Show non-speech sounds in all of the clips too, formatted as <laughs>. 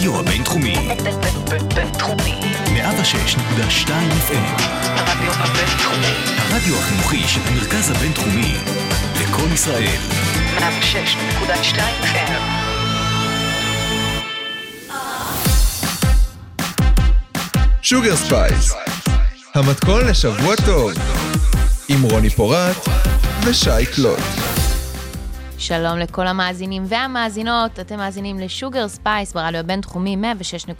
הרדיו הבינתחומי. בינתחומי. 106.2 FM. הרדיו הבינתחומי. הרדיו החינוכי של המרכז הבינתחומי. לקום ישראל. 106.2 FM. Sugar Spice, המתכון לשבוע טוב, עם רוני פורט ושי קלוט. שלום לכל המאזינים והמאזינות, אתם מאזינים ל Sugar Spice ברדיו הבינתחומי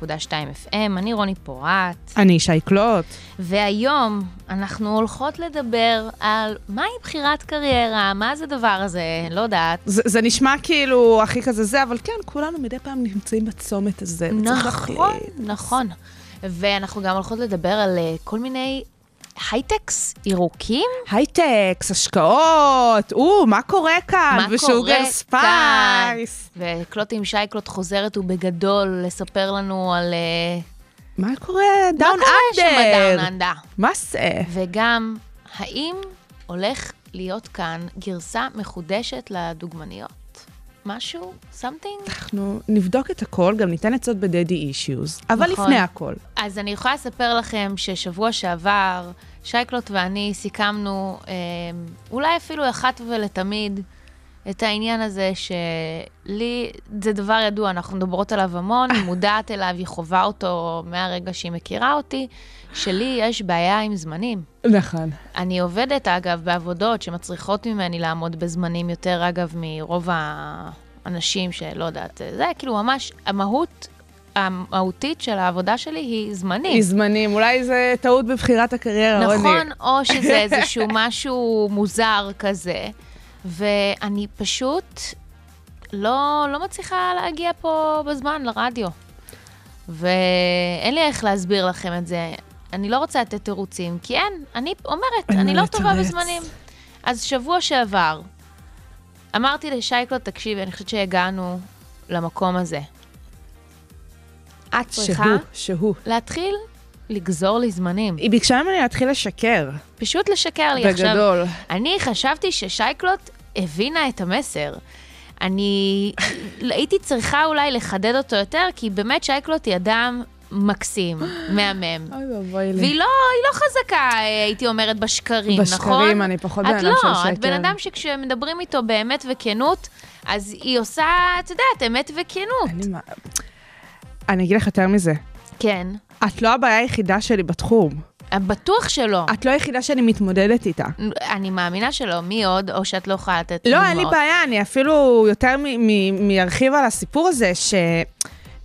106.2 FM, אני רוני פורט, אני שי קלוט. והיום אנחנו הולכות לדבר על מהי בחירת קריירה, מה זה הדבר הזה, לא יודעת. זה, זה נשמע כאילו הכי כזה זה, אבל כן, כולנו מדי פעם נמצאים בצומת הזה. נכון. נכון. ואנחנו גם הולכות לדבר על אה, כל מיני high-techs ירוקים. high-techs, השקעות, או, מה קורה כאן? מה קורה כאן? Spice. וקלוט עם שי קלוט חוזרת ובגדול לספר לנו על אה, מה קורה? מה down קורה שם ב down under. under. מה זה? וגם, האם הולך להיות כאן גרסה מחודשת לדוגמניות? משהו? something? אנחנו נבדוק את הכל, גם ניתן עצות ב daddy issues, אבל נכון. לפני הכל. אז אני יכולה לספר לכם ששבוע שעבר, שייקלוט ואני סיכמנו, אה, אולי אפילו אחת ולתמיד, את העניין הזה שלי, זה דבר ידוע, אנחנו מדברות עליו המון, היא מודעת אליו, היא חווה אותו מהרגע שהיא מכירה אותי, שלי יש בעיה עם זמנים. נכון. אני עובדת, אגב, בעבודות שמצריכות ממני לעמוד בזמנים יותר, אגב, מרוב האנשים שלא יודעת, זה כאילו ממש, המהות המהותית של העבודה שלי היא זמנים. היא זמנים, אולי זה טעות בבחירת הקריירה, רוני. נכון, או <laughs> שזה איזשהו משהו מוזר כזה, ואני פשוט לא, לא מצליחה להגיע פה בזמן לרדיו. ואין לי איך להסביר לכם את זה. אני לא רוצה לתת תירוצים, כי אין, אני אומרת, אני לא טובה. בזמנים. אז שבוע שעבר, אמרתי לשייקלוט, תקשיבי, אני חושבת שהגענו למקום הזה. את צריכה שהוא, שהוא. להתחיל לגזור לי זמנים. היא ביקשה ממני להתחיל לשקר. פשוט לשקר לי עכשיו. בגדול. אני חשבתי ששייקלוט הבינה את המסר. אני הייתי צריכה אולי לחדד אותו יותר, כי באמת שייקלוט היא אדם מקסים, <gasps> מהמם. אוי ואבוי לי. והיא לא, לא חזקה, הייתי אומרת, בשקרים, נכון? בשקרים אני פחות בן את אדם של לא, שקר. את בן אדם שכשמדברים איתו באמת וכנות, אז היא עושה, את יודעת, אמת וכנות. אני אני אגיד לך יותר מזה. כן. את לא הבעיה היחידה שלי בתחום. בטוח שלא. את לא היחידה שאני מתמודדת איתה. אני מאמינה שלא. מי עוד? או שאת לא יכולה לתת לא? אין לי בעיה, אני אפילו יותר מארחיב על הסיפור הזה, ש...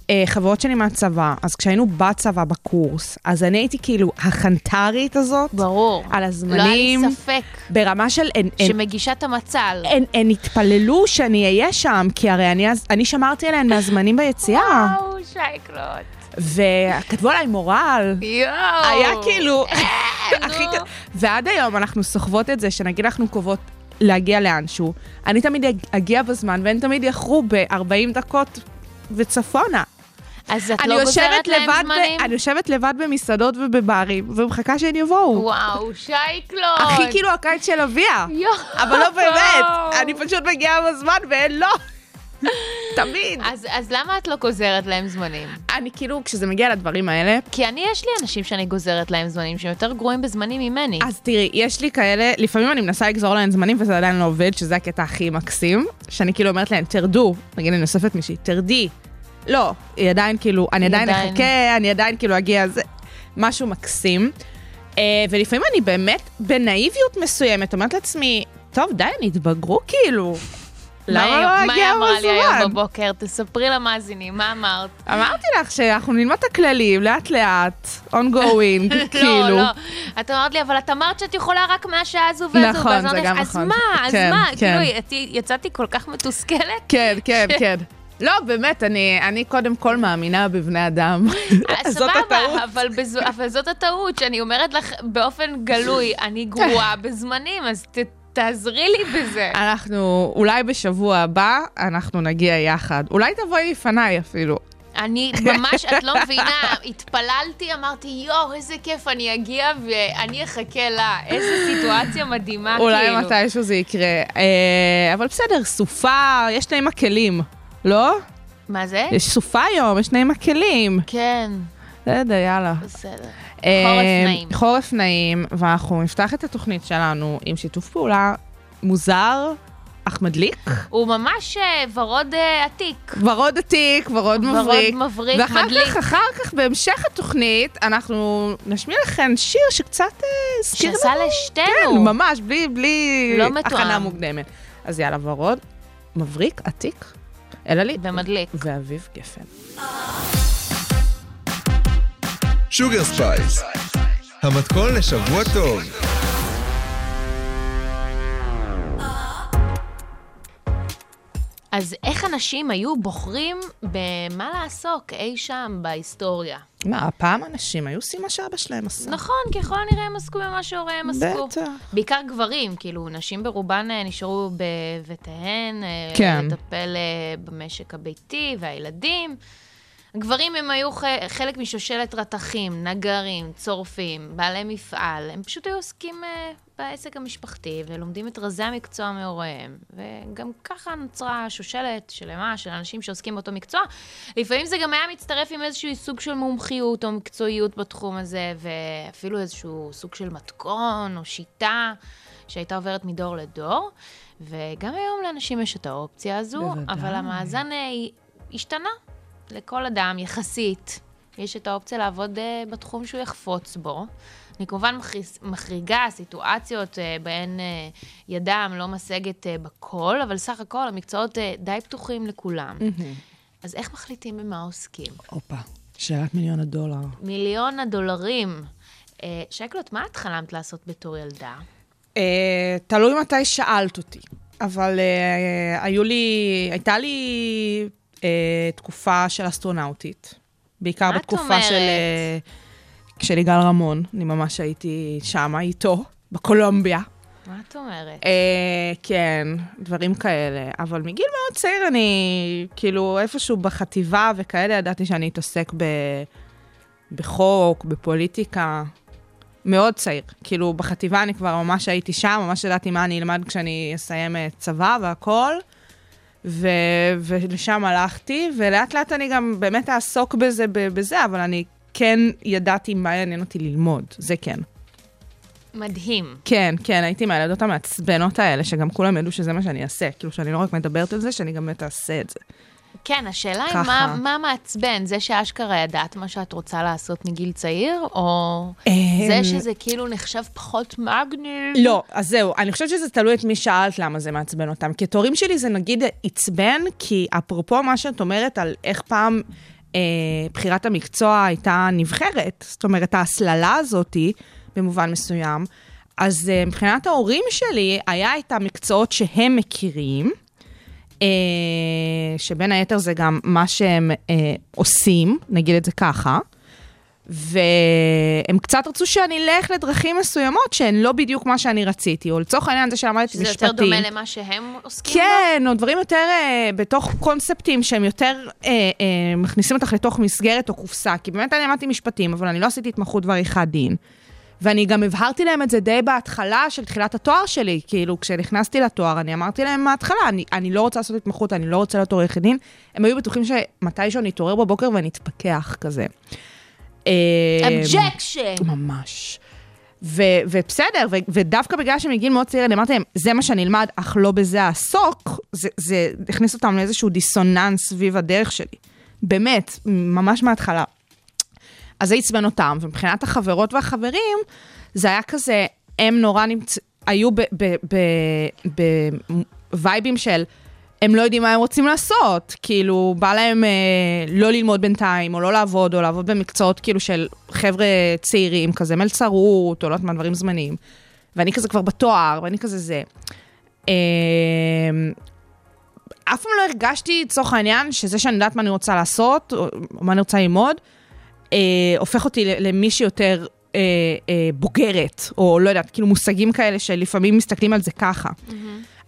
אה, חברות שלי מהצבא, אז כשהיינו בצבא בקורס, אז אני הייתי כאילו החנטרית הזאת, ברור. על הזמנים, לא היה לי ספק ברמה של הן, הן, שמגישה את המצל. הן, הן התפללו שאני אהיה שם, כי הרי אני, אני שמרתי עליהן מהזמנים ביציאה, וואו, שייקלוט. וכתבו עליי מורל. יואו. היה כאילו, אה, <laughs> הכי ועד היום אנחנו סוחבות את זה, שנגיד אנחנו קובעות להגיע לאנשהו, אני תמיד אג- אגיע בזמן, והן תמיד יאחרו ב-40 דקות וצפונה. אז את לא גוזרת להם זמנים? ב, אני יושבת לבד במסעדות ובברים, ומחכה שהן יבואו. וואו, שייקלוט. הכי כאילו הקיץ של אביה. יואו. אבל לא באמת, אני פשוט מגיעה בזמן והן לא. <laughs> תמיד. אז, אז למה את לא גוזרת להם זמנים? אני כאילו, כשזה מגיע לדברים האלה, כי אני, יש לי אנשים שאני גוזרת להם זמנים שהם יותר גרועים בזמנים ממני. אז תראי, יש לי כאלה, לפעמים אני מנסה לגזור להן זמנים וזה עדיין לא עובד, שזה הקטע הכי מקסים, שאני כאילו אומרת להן, תרדו, נגיד אני אוספת מישהי, תרדי. לא, היא עדיין כאילו, אני עדיין אחכה, אני עדיין כאילו אגיע, זה משהו מקסים. אה, ולפעמים אני באמת, בנאיביות מסוימת, אומרת לעצמי, טוב, די, הם התבגרו כאילו. למה מה היא- לא מה היא להגיע אמרה לי היום בזמן? בבוקר? תספרי למאזינים, מה אמרת? אמרתי לך שאנחנו נלמד את הכללים, לאט לאט, ongoing, <laughs> כאילו. לא, לא. את אמרת לי, אבל את אמרת שאת יכולה רק מהשעה הזו והזו. נכון, זה גם אז נכון. מה, אז כן, מה? כן. כאילו, יצאתי כל כך מתוסכלת. כן, כן, כן. לא, באמת, אני, אני קודם כל מאמינה בבני אדם. <laughs> <laughs> זאת הטעות. סבבה, אבל, בזו, אבל זאת הטעות, שאני אומרת לך באופן גלוי, אני גרועה <laughs> בזמנים, אז ת, תעזרי לי בזה. אנחנו, אולי בשבוע הבא, אנחנו נגיע יחד. אולי תבואי לפניי אפילו. אני ממש, את לא מבינה, התפללתי, אמרתי, יואו, איזה כיף, אני אגיע ואני אחכה לה. איזה סיטואציה מדהימה, אולי כאילו. מתישהו זה יקרה. אה, אבל בסדר, סופה, יש לה עם הכלים, לא? מה זה? יש סופה היום, יש שני מקלים. כן, בסדר, יאללה. בסדר. אה, חורף נעים. חורף נעים, ואנחנו נפתח את התוכנית שלנו עם שיתוף פעולה מוזר, אך מדליק. הוא ממש אה, ורוד אה, עתיק. ורוד עתיק, ורוד ורוד מבריק. מבריק, ואחר מדליק. כך, אחר כך, בהמשך התוכנית, אנחנו נשמיע לכם שיר שקצת אה, הזכיר לנו. שעשה לשתינו. כן, ממש, בלי, בלי לא מתואם. הכנה מוקדמת. אז יאללה, ורוד, מבריק, עתיק, אלעלי. ומדליק. ואביב גפן. Sugar Spice, המתכון לשבוע טוב. אז איך אנשים היו בוחרים במה לעסוק אי שם בהיסטוריה? מה, הפעם אנשים היו עושים מה שאבא שלהם עשה. נכון, ככל הנראה הם עסקו במה שהוריהם עסקו. בטח. בעיקר גברים, כאילו, נשים ברובן אה, נשארו בבתיהן, אה, כן. לטפל אה, במשק הביתי והילדים. גברים הם היו חלק משושלת רתכים, נגרים, צורפים, בעלי מפעל. הם פשוט היו עוסקים אה, בעסק המשפחתי ולומדים את רזי המקצוע מהוריהם. וגם ככה נוצרה שושלת שלמה של אנשים שעוסקים באותו מקצוע. לפעמים זה גם היה מצטרף עם איזשהו סוג של מומחיות או מקצועיות בתחום הזה, ואפילו איזשהו סוג של מתכון או שיטה שהייתה עוברת מדור לדור. וגם היום לאנשים יש את האופציה הזו, בוודאי. אבל המאזן אה, השתנה. לכל אדם, יחסית, יש את האופציה לעבוד uh, בתחום שהוא יחפוץ בו. אני כמובן מחריגה סיטואציות uh, בהן uh, ידם לא משגת uh, בכל, אבל סך הכל המקצועות uh, די פתוחים לכולם. אז איך מחליטים במה עוסקים? הופה, שאלת מיליון הדולר. מיליון הדולרים. Uh, שייקלוט, מה את חלמת לעשות בתור ילדה? אה, תלוי מתי שאלת אותי, אבל אה, היו לי, הייתה לי אה, תקופה של אסטרונאוטית. בעיקר בתקופה אומרת? של, אה, של יגאל רמון, אני ממש הייתי שמה איתו, בקולומביה. מה את אומרת? אה, כן, דברים כאלה. אבל מגיל מאוד צעיר אני, כאילו, איפשהו בחטיבה וכאלה, ידעתי שאני אתעסק ב, בחוק, בפוליטיקה. מאוד צעיר. כאילו, בחטיבה אני כבר ממש הייתי שם, ממש ידעתי מה אני אלמד כשאני אסיים אה, צבא והכול. ו- ולשם הלכתי, ולאט לאט אני גם באמת אעסוק בזה, בזה, אבל אני כן ידעתי מה יעניין אותי ללמוד, זה כן. מדהים. כן, כן, הייתי מהילדות המעצבנות האלה, שגם כולם ידעו שזה מה שאני אעשה. כאילו, שאני לא רק מדברת על זה, שאני גם באמת אעשה את זה. כן, השאלה היא. מה, מה מעצבן, זה שאשכרה ידעת מה שאת רוצה לעשות מגיל צעיר, או זה שזה כאילו נחשב פחות מגניב? לא, אז זהו, אני חושבת שזה תלוי את מי שאלת למה זה מעצבן אותם. כי את הורים שלי זה נגיד עצבן, כי אפרופו מה שאת אומרת על איך פעם אה, בחירת המקצוע הייתה נבחרת, זאת אומרת, ההסללה הזאתי, במובן מסוים, אז אה, מבחינת ההורים שלי, היה את המקצועות שהם מכירים, שבין היתר זה גם מה שהם אה, עושים, נגיד את זה ככה. והם קצת רצו שאני אלך לדרכים מסוימות שהן לא בדיוק מה שאני רציתי, או לצורך העניין זה שלמדתי שזה משפטים. יותר דומה למה שהם עוסקים כן, או דברים יותר אה, בתוך קונספטים שהם יותר אה, אה, מכניסים אותך לתוך מסגרת או קופסה. כי באמת אני למדתי משפטים, אבל אני לא עשיתי התמחות בעריכת דין. ואני גם הבהרתי להם את זה די בהתחלה של תחילת התואר שלי. כאילו, כשנכנסתי לתואר, אני אמרתי להם מההתחלה, אני, אני לא רוצה לעשות התמחות, אני לא רוצה להיות עורכת דין. הם היו בטוחים שמתישהו אני אתעורר בבוקר ואני אתפכח כזה. אה, objection! ממש. ו- ובסדר, ו- ודווקא בגלל שמגיל מאוד צעיר, אני אמרתי להם, זה מה שאני אלמד, אך לא בזה אעסוק, זה, זה הכניס אותם לאיזשהו דיסוננס סביב הדרך שלי. באמת, ממש מההתחלה. אז זה עצבן אותם, ומבחינת החברות והחברים, זה היה כזה, הם נורא נמצ... היו בווייבים של, הם לא יודעים מה הם רוצים לעשות, כאילו, בא להם אה, לא ללמוד בינתיים, או לא לעבוד, או לעבוד במקצועות כאילו של חבר'ה צעירים, כזה מלצרות, או לא יודעת מה, דברים זמניים. ואני כזה כבר בתואר, ואני כזה זה. אה, אף פעם לא הרגשתי, לצורך העניין, שזה שאני יודעת מה אני רוצה לעשות, או מה אני רוצה ללמוד, אה, הופך אותי ל- למישהי יותר אה, אה, בוגרת, או לא יודעת, כאילו מושגים כאלה שלפעמים מסתכלים על זה ככה.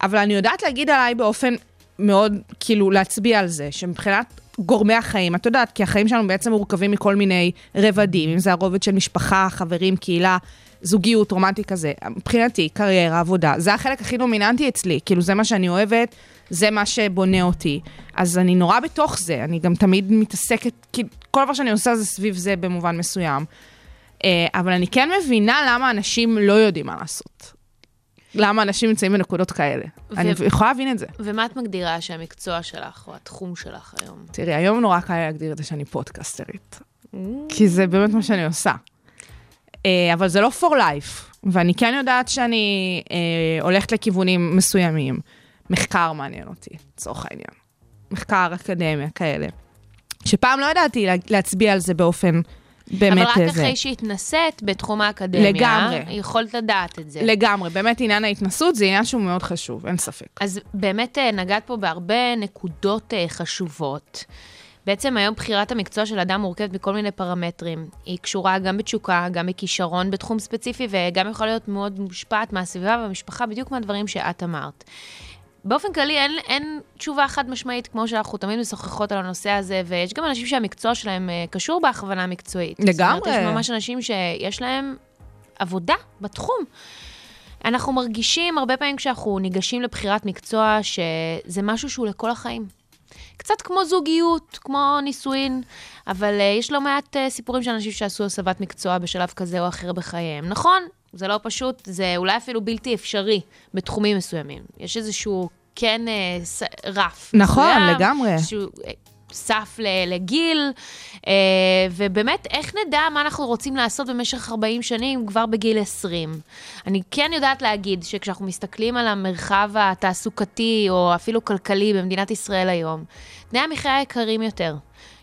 אבל אני יודעת להגיד עליי באופן מאוד, כאילו, להצביע על זה, שמבחינת גורמי החיים, את יודעת, כי החיים שלנו בעצם מורכבים מכל מיני רבדים, אם זה הרובד של משפחה, חברים, קהילה, זוגיות, רומנטי כזה. מבחינתי, קריירה, עבודה, זה החלק הכי דומיננטי אצלי. כאילו, זה מה שאני אוהבת, זה מה שבונה אותי. אז אני נורא בתוך זה, אני גם תמיד מתעסקת, כאילו, כל דבר שאני עושה זה סביב זה במובן מסוים. אה, אבל אני כן מבינה למה אנשים לא יודעים מה לעשות. למה אנשים נמצאים בנקודות כאלה. ו- אני יכולה להבין את זה. ומה את מגדירה שהמקצוע שלך, או התחום שלך היום? תראי, היום נורא קל להגדיר את זה שאני פודקאסטרית. כי זה באמת מה שאני עושה. אה, אבל זה לא for life, ואני כן יודעת שאני אה, הולכת לכיוונים מסוימים. מחקר מעניין אותי, לצורך העניין. מחקר, אקדמיה, כאלה. שפעם לא ידעתי לה, להצביע על זה באופן באמת אבל רק זה. אחרי שהתנסית בתחום האקדמיה, לגמרי. יכולת לדעת את זה. לגמרי, באמת עניין ההתנסות זה עניין שהוא מאוד חשוב, אין ספק. אז באמת אה, נגעת פה בהרבה נקודות אה, חשובות. בעצם היום בחירת המקצוע של אדם מורכבת מכל מיני פרמטרים. היא קשורה גם בתשוקה, גם בכישרון בתחום ספציפי, וגם יכולה להיות מאוד מושפעת מהסביבה והמשפחה, בדיוק מהדברים שאת אמרת. באופן כללי אין, אין תשובה חד משמעית, כמו שאנחנו תמיד משוחחות על הנושא הזה, ויש גם אנשים שהמקצוע שלהם אה, קשור בהכוונה מקצועית. זאת לגמרי. אומרת, יש ממש אנשים שיש להם עבודה בתחום. אנחנו מרגישים הרבה פעמים כשאנחנו ניגשים לבחירת מקצוע, שזה משהו שהוא לכל החיים. קצת כמו זוגיות, כמו נישואין, אבל uh, יש לא מעט uh, סיפורים של אנשים שעשו הסבת מקצוע בשלב כזה או אחר בחייהם. נכון, זה לא פשוט, זה אולי אפילו בלתי אפשרי בתחומים מסוימים. יש איזשהו כן ס, רף. נכון, מסוים, לגמרי. uh, סף לגיל, uh, ובאמת, איך נדע מה אנחנו רוצים לעשות במשך 40 שנים כבר בגיל 20? אני כן יודעת להגיד שכשאנחנו מסתכלים על המרחב התעסוקתי, או אפילו כלכלי במדינת ישראל היום, תנאי המחיה יקרים יותר.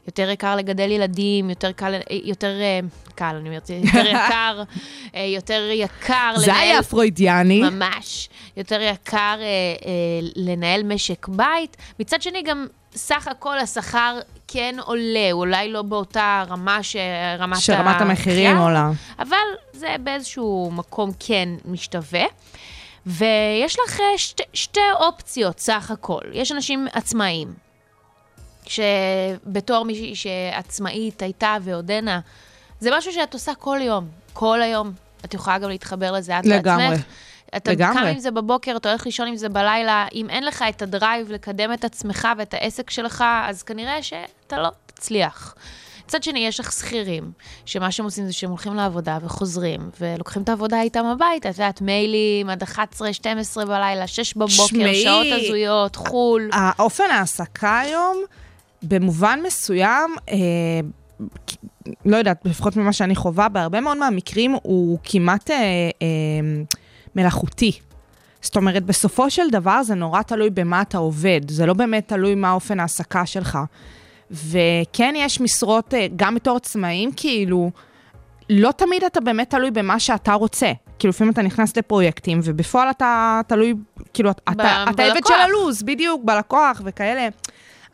יותר יקר לגדל ילדים, יותר קל, יותר אה, קל, אני אומרת, יותר <laughs> יקר, אה, יותר יקר לנהל... זה היה פרוידיאני. ממש. יותר יקר אה, אה, לנהל משק בית. מצד שני, גם סך הכל השכר כן עולה, אולי לא באותה רמה שרמת שרמת המחירים עולה. אבל זה באיזשהו מקום כן משתווה. ויש לך אה, שתי, שתי אופציות סך הכל. יש אנשים עצמאיים, שבתור מישהי שעצמאית הייתה ועודנה, זה משהו שאת עושה כל יום, כל היום. את יכולה גם להתחבר לזה את לגמרי. לעצמך. אתה לגמרי. קם עם זה בבוקר, אתה הולך לישון עם זה בלילה. אם אין לך את הדרייב לקדם את עצמך ואת העסק שלך, אז כנראה שאתה לא תצליח. מצד שני, יש לך שכירים, שמה שהם עושים זה שהם הולכים לעבודה וחוזרים, ולוקחים את העבודה איתם הביתה, את יודעת, מיילים עד 11, 12 בלילה, 6 בבוקר, שמעי, שעות הזויות, חו"ל. האופן ההעסקה היום, במובן מסוים, אה, לא יודעת, לפחות ממה שאני חווה, בהרבה מאוד מהמקרים הוא כמעט אה, אה, מלאכותי. זאת אומרת, בסופו של דבר זה נורא תלוי במה אתה עובד, זה לא באמת תלוי מה אופן ההעסקה שלך. וכן יש משרות, אה, גם בתור עצמאים, כאילו, לא תמיד אתה באמת תלוי במה שאתה רוצה. כאילו, לפעמים אתה נכנס לפרויקטים, ובפועל אתה תלוי, כאילו, אתה, אתה עבד. של הלו"ז, בדיוק, בלקוח וכאלה.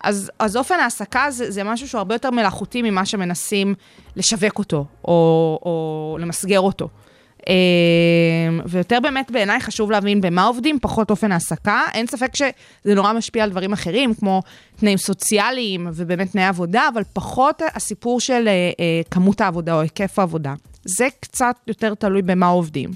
אז, אז אופן ההעסקה זה, זה משהו שהוא הרבה יותר מלאכותי ממה שמנסים לשווק אותו, או, או למסגר אותו. אה, ויותר באמת בעיניי חשוב להבין במה עובדים, פחות אופן העסקה. אין ספק שזה נורא משפיע על דברים אחרים, כמו תנאים סוציאליים ובאמת תנאי עבודה, אבל פחות הסיפור של אה, אה, כמות העבודה או היקף העבודה. זה קצת יותר תלוי במה עובדים,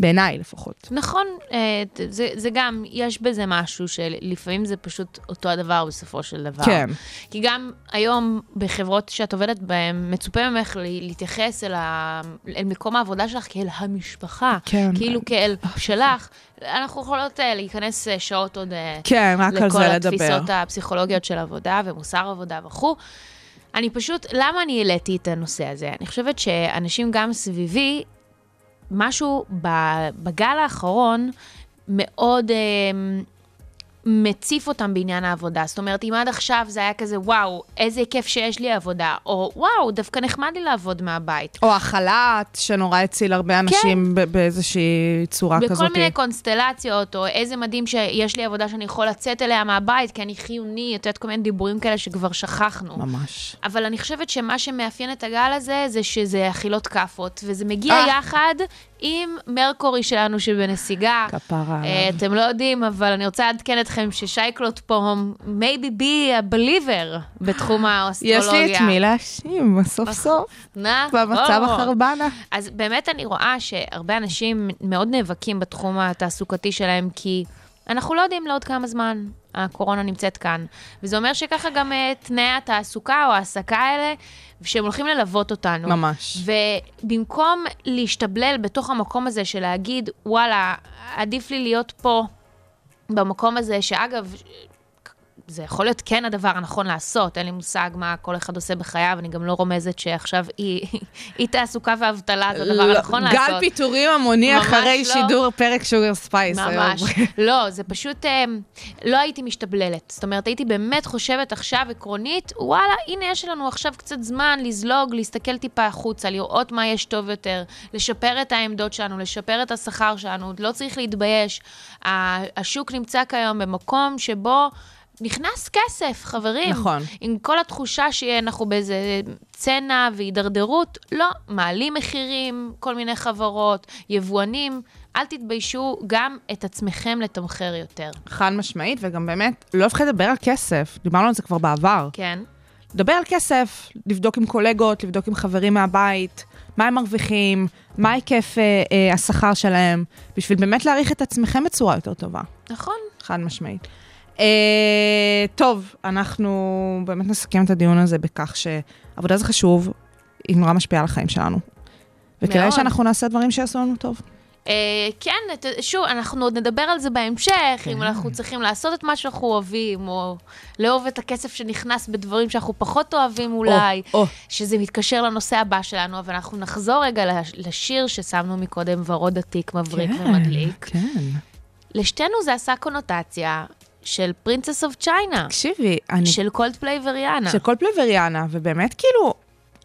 בעיניי לפחות. נכון, אה, זה, זה גם, יש בזה משהו שלפעמים זה פשוט אותו הדבר בסופו של דבר. כן. כי גם היום בחברות שאת עובדת בהן, מצופה ממך להתייחס אל, ה, אל מקום העבודה שלך כאל המשפחה. כן. כאילו כאל שלך. אנחנו יכולות אה, להיכנס אה, שעות עוד כן, רק על זה לכל לדבר. התפיסות הפסיכולוגיות של עבודה ומוסר עבודה וכו'. אני פשוט, למה אני העליתי את הנושא הזה? אני חושבת שאנשים גם סביבי, משהו בגל האחרון מאוד אה, מציף אותם בעניין העבודה. זאת אומרת, אם עד עכשיו זה היה כזה, וואו, איזה כיף שיש לי עבודה, או וואו, דווקא נחמד לי לעבוד מהבית. או החל"ת, שנורא הציל הרבה אנשים ב- באיזושהי צורה בכל כזאת. מיני קונסטלציות, או איזה מדהים שיש לי עבודה שאני יכול לצאת אליה מהבית, כי אני חיוני, את יודעת, כל מיני דיבורים כאלה שכבר שכחנו. ממש. אבל אני חושבת שמה שמאפיין את הגל הזה, זה שזה אכילות כאפות, וזה מגיע אה. יחד עם מרקורי שלנו שבנסיגה. כפרה עליו. אתם לא יודעים, אבל אני רוצה לעדכן אתכם ששייקלוט פה, maybe be a believer בתחום האסטרולוגיה. יש לי את מי להאשים, סוף סוף, נכון. במצב החרבנה. אז באמת אני רואה שהרבה אנשים מאוד נאבקים בתחום התעסוקתי שלהם, כי אנחנו לא יודעים לעוד כמה זמן הקורונה נמצאת כאן. וזה אומר שככה גם אה, תנאי התעסוקה או ההעסקה האלה, שהם הולכים ללוות אותנו. ממש. ובמקום להשתבלל בתוך המקום הזה של להגיד, וואלה, עדיף לי להיות פה, במקום הזה, שאגב, זה יכול להיות כן הדבר הנכון לעשות, אין לי מושג מה כל אחד עושה בחייו, אני גם לא רומזת שעכשיו אי תעסוקה ואבטלה זה הדבר לא, הנכון לעשות. גל פיטורים המוני אחרי לא. שידור פרק Sugar Spice היום. ממש. לא, זה פשוט, אה, לא הייתי משתבללת. זאת אומרת, הייתי באמת חושבת עכשיו עקרונית, וואלה, הנה יש לנו עכשיו קצת זמן לזלוג, להסתכל טיפה החוצה, לראות מה יש טוב יותר, לשפר את העמדות שלנו, לשפר את השכר שלנו, לא צריך להתבייש. השוק נמצא כיום במקום שבו... נכנס כסף, חברים. נכון. עם כל התחושה שאנחנו באיזה צנע והידרדרות, לא, מעלים מחירים, כל מיני חברות, יבואנים, אל תתביישו גם את עצמכם לתמחר יותר. חד משמעית, וגם באמת, לא לפחד לדבר על כסף, דיברנו על זה כבר בעבר. כן? לדבר על כסף, לבדוק עם קולגות, לבדוק עם חברים מהבית, מה הם מרוויחים, מה היקף אה, אה, השכר שלהם, בשביל באמת להעריך את עצמכם בצורה יותר טובה. נכון. חד משמעית. אה, טוב, אנחנו באמת נסכם את הדיון הזה בכך שעבודה זה חשוב, היא נורא משפיעה על החיים שלנו. וכדאי. שאנחנו נעשה דברים שיעשו לנו טוב. אה, כן, שוב, אנחנו עוד נדבר על זה בהמשך, כן. אם אנחנו צריכים לעשות את מה שאנחנו אוהבים, או לאהוב את הכסף שנכנס בדברים שאנחנו פחות אוהבים אולי, או. שזה מתקשר לנושא הבא שלנו, אבל אנחנו נחזור רגע לש- לשיר ששמנו מקודם, ורוד עתיק, מבריק ומדליק. כן. לשתינו זה עשה קונוטציה של Princess of China, תקשיבי, אני... של קולד פליי וריאנה. של קולפלי וריאנה, ובאמת כאילו,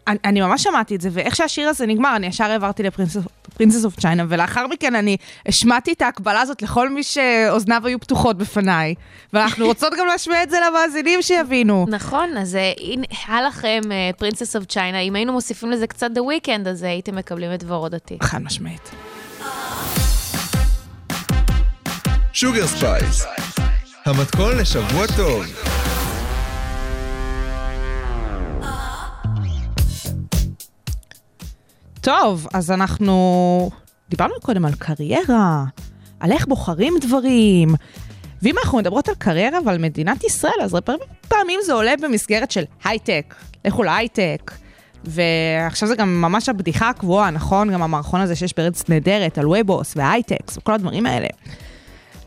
אני, אני ממש שמעתי את זה, ואיך שהשיר הזה נגמר, אני ישר העברתי ל Princess of China, ולאחר מכן אני השמעתי את ההקבלה הזאת לכל מי שאוזניו היו פתוחות בפניי, ואנחנו רוצות גם להשמיע את זה למאזינים שיבינו. נכון, אז אה, הנה, היה לכם Princess of China, אם היינו מוסיפים לזה קצת The Weeknd, אז אה, הייתם מקבלים את ורוד עתיק. חד משמעית. Sugar Spice, המתכון לשבוע טוב. טוב, אז אנחנו דיברנו קודם על קריירה, על איך בוחרים דברים, ואם אנחנו מדברות על קריירה ועל מדינת ישראל, אז הרבה פעמים זה עולה במסגרת של הייטק, לכו להייטק. ועכשיו זה גם ממש הבדיחה הקבועה, נכון? גם המערכון הזה שיש בארץ נהדרת על וובוס והייטקס וכל הדברים האלה.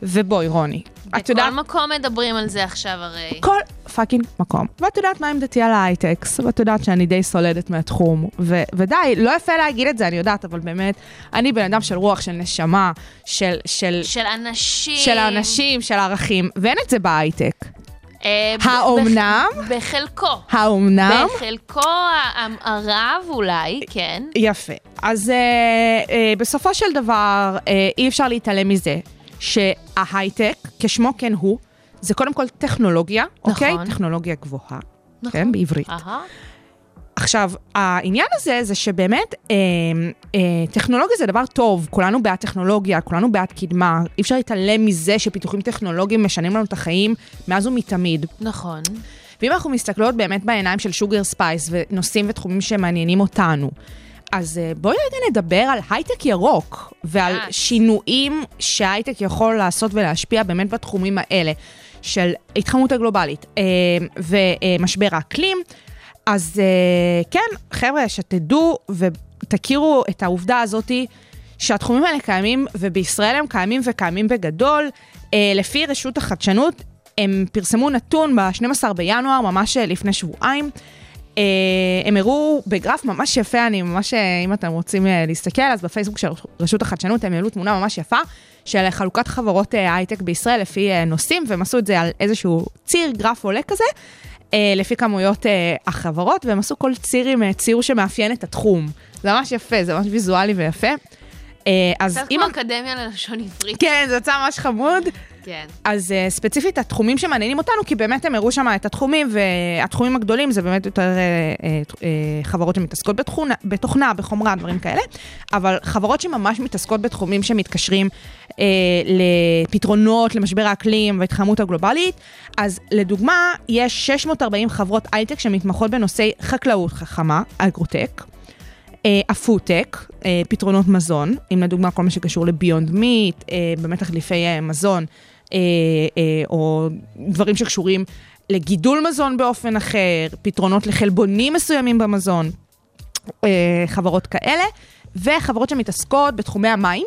ובואי, רוני, את יודעת... בכל מקום מדברים על זה עכשיו הרי. כל fucking מקום. ואת יודעת מה עמדתי על ההייטקס, ואת יודעת שאני די סולדת מהתחום. ו- ודי, לא יפה להגיד את זה, אני יודעת, אבל באמת, אני בן אדם של רוח, של נשמה, של... של... של אנשים. של האנשים, של הערכים, ואין את זה בהייטק. אה, האומנם? בח- בחלקו. האומנם? בחלקו הרב אולי, כן. יפה. אז אה, אה, בסופו של דבר, אי אפשר להתעלם מזה שההייטק, כשמו כן הוא, זה קודם כל טכנולוגיה, אוקיי? נכון. טכנולוגיה גבוהה, נכון. כן? בעברית. אהה. עכשיו, העניין הזה זה שבאמת אה, אה, טכנולוגיה זה דבר טוב, כולנו בעד טכנולוגיה, כולנו בעד קדמה, אי אפשר להתעלם מזה שפיתוחים טכנולוגיים משנים לנו את החיים מאז ומתמיד. נכון. ואם אנחנו מסתכלות באמת בעיניים של Sugar Spice ונושאים ותחומים שמעניינים אותנו, אז אה, בואי רגע נדבר על הייטק ירוק ועל Yes. שינויים שהייטק יכול לעשות ולהשפיע באמת בתחומים האלה של התחממות הגלובלית אה, ומשבר האקלים. אז אה, כן, חבר'ה, שתדעו ותכירו את העובדה הזאתי שהתחומים האלה קיימים, ובישראל הם קיימים וקיימים בגדול. אה, לפי רשות החדשנות, הם פרסמו נתון ב-12 בינואר, ממש אה, לפני שבועיים. אה, הם הראו בגרף ממש יפה, אני ממש, אה, אם אתם רוצים אה, להסתכל, אז בפייסבוק של רשות החדשנות הם העלו תמונה ממש יפה של חלוקת חברות הייטק בישראל לפי נושאים, והם עשו את זה על איזשהו ציר, גרף עולה כזה, לפי כמויות החברות, והם עשו כל ציר עם ציור שמאפיין את התחום. זה ממש יפה, זה ממש ויזואלי ויפה. אז קצת אם... כמו אקדמיה ללשון עברית. כן, זה יצא ממש חמוד. כן. אז uh, ספציפית התחומים שמעניינים אותנו, כי באמת הם הראו שם את התחומים, והתחומים הגדולים זה באמת יותר uh, uh, uh, חברות שמתעסקות בתכונה, בתוכנה, בחומרה, דברים כאלה, אבל חברות שממש מתעסקות בתחומים שמתקשרים אה, לפתרונות למשבר האקלים וההתחממות הגלובלית, אז לדוגמה, יש 640 חברות הייטק שמתמחות בנושאי חקלאות חכמה, אגרוטק. אה, הפודטק, פתרונות מזון, אם לדוגמה כל מה שקשור ל Beyond Meat, באמת תחליפי מזון, או דברים שקשורים לגידול מזון באופן אחר, פתרונות לחלבונים מסוימים במזון, אה, חברות כאלה, וחברות שמתעסקות בתחומי המים.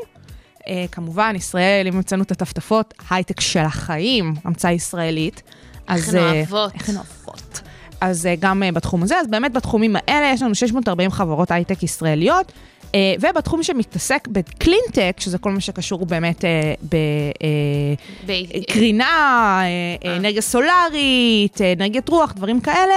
אה, כמובן, ישראל, אם מצאנו את הטפטפות, הייטק של החיים, המצאה ישראלית. איך אז, הן אה, אוהבות. איך הן אוהבות. אז אה, גם אה, בתחום הזה, אז באמת בתחומים האלה יש לנו 640 חברות הייטק ישראליות, אה, ובתחום שמתעסק בקלינטק, שזה כל מה שקשור באמת אה, בקרינה, אה, אה, אנרגיה סולארית, אה, אנרגיית רוח, דברים כאלה,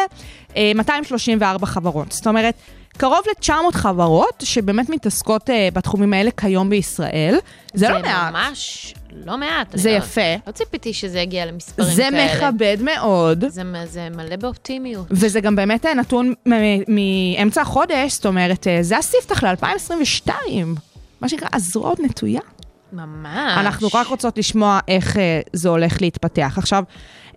אה, 234 חברות. זאת אומרת, קרוב ל-900 חברות שבאמת מתעסקות אה, בתחומים האלה כיום בישראל. זה לא מעט. ממש לא מעט. זה אני לא- יפה. לא ציפיתי שזה יגיע למספרים זה כאלה. מכבד מאוד. זה, זה מלא באופטימיות. וזה גם באמת אה, נתון מאמצע החודש, זאת אומרת, אה, זה הספתח ל-2022. מה שנקרא, הזרועות נטויה. ממש. אנחנו רק רוצות לשמוע איך אה, זה הולך להתפתח. עכשיו,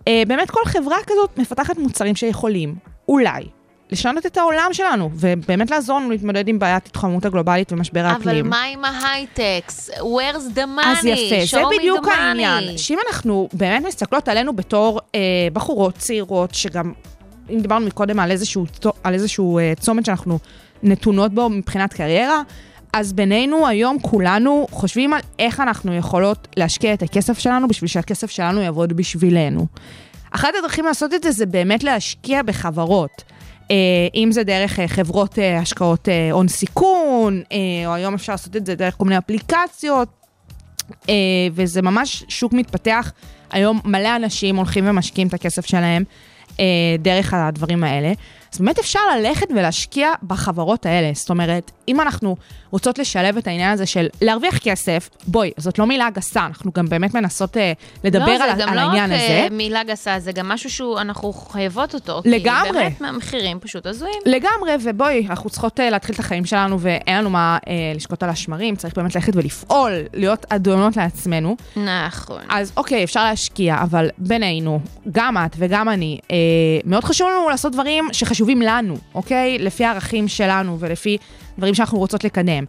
אה, באמת כל חברה כזאת מפתחת מוצרים שיכולים, אולי, לשנות את העולם שלנו, ובאמת לעזור לנו להתמודד עם בעיית התחממות הגלובלית ומשבר אבל האקלים. מה עם ההייטקס? Where's the money? אז יפה, זה Show me בדיוק. העניין. שאם אנחנו באמת מסתכלות עלינו בתור אה, בחורות צעירות, שגם, אם דיברנו מקודם על איזשהו, על איזשהו אה, צומת שאנחנו נתונות בו מבחינת קריירה, אז בינינו היום כולנו חושבים על איך אנחנו יכולות להשקיע את הכסף שלנו בשביל שהכסף שלנו יעבוד בשבילנו. אחת הדרכים לעשות את זה זה באמת להשקיע בחברות. אה, אם זה דרך אה, חברות אה, השקעות הון סיכון, או היום אפשר לעשות את זה דרך כל מיני אפליקציות, וזה ממש שוק מתפתח. היום מלא אנשים הולכים ומשקיעים את הכסף שלהם דרך הדברים האלה. אז באמת אפשר ללכת ולהשקיע בחברות האלה. זאת אומרת, אם אנחנו רוצות לשלב את העניין הזה של להרוויח כסף, בואי, זאת לא מילה גסה, אנחנו גם באמת מנסות אה, לדבר לא, על, זה גם על לא העניין רק הזה. אה, מילה גסה, זה גם משהו שאנחנו חייבות אותו. לגמרי. כי באמת המחירים פשוט הזויים. לגמרי, ובואי, אנחנו צריכות uh, להתחיל את החיים שלנו, ואין לנו מה uh, לשקוט על השמרים, צריך באמת ללכת ולפעול, להיות אדונות לעצמנו. נכון. אז אוקיי, אפשר להשקיע, אבל בינינו, גם את וגם אני, אה, מאוד חשוב לנו לעשות דברים שחשובים לנו, אוקיי? לפי הערכים שלנו ולפי דברים שאנחנו רוצות לקדם.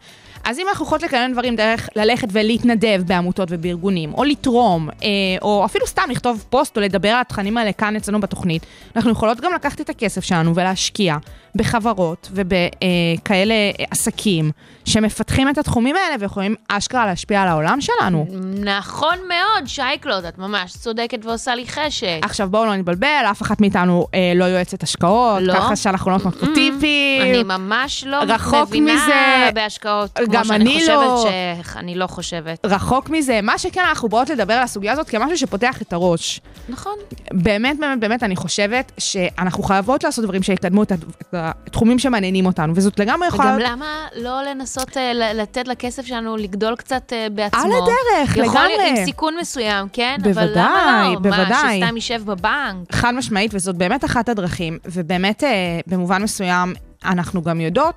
אז אם אנחנו יכולות לקדם דברים דרך ללכת ולהתנדב בעמותות ובארגונים, או לתרום, אה, או אפילו סתם לכתוב פוסט או לדבר על התכנים האלה כאן אצלנו בתוכנית, אנחנו יכולות גם לקחת את הכסף שלנו ולהשקיע בחברות ובכאלה עסקים שמפתחים את התחומים האלה ויכולים אשכרה להשפיע על העולם שלנו. נכון מאוד, שייקלוט, את ממש צודקת ועושה לי חשק. עכשיו בואו לא נתבלבל, אף אחת מאיתנו אה, לא יועצת השקעות, לא. ככה שאנחנו לא נותנות פה טיפים. אני ממש לא מבינה מזה. בהשקעות, כמו שאני אני לא. חושבת ש... אני לא חושבת. רחוק מזה, מה שכן אנחנו באות לדבר על הסוגיה הזאת כמשהו שפותח את הראש. נכון. באמת, באמת, באמת, אני חושבת שאנחנו חייבות לעשות דברים שיקדמו את התחומים שמעניינים אותנו, וזאת לגמרי יכולה... וגם למה לא לנסות אה, לתת לכסף שלנו לגדול קצת אה, בעצמו? על הדרך, יכול לגמרי. להיות עם סיכון מסוים, כן? אבל בוודאי, למה לא? מה, בוודאי. שסתם יישב בבנק? חד משמעית, וזאת באמת אחת הדרכים, ובאמת, אה, במובן מסוים, אנחנו גם יודעות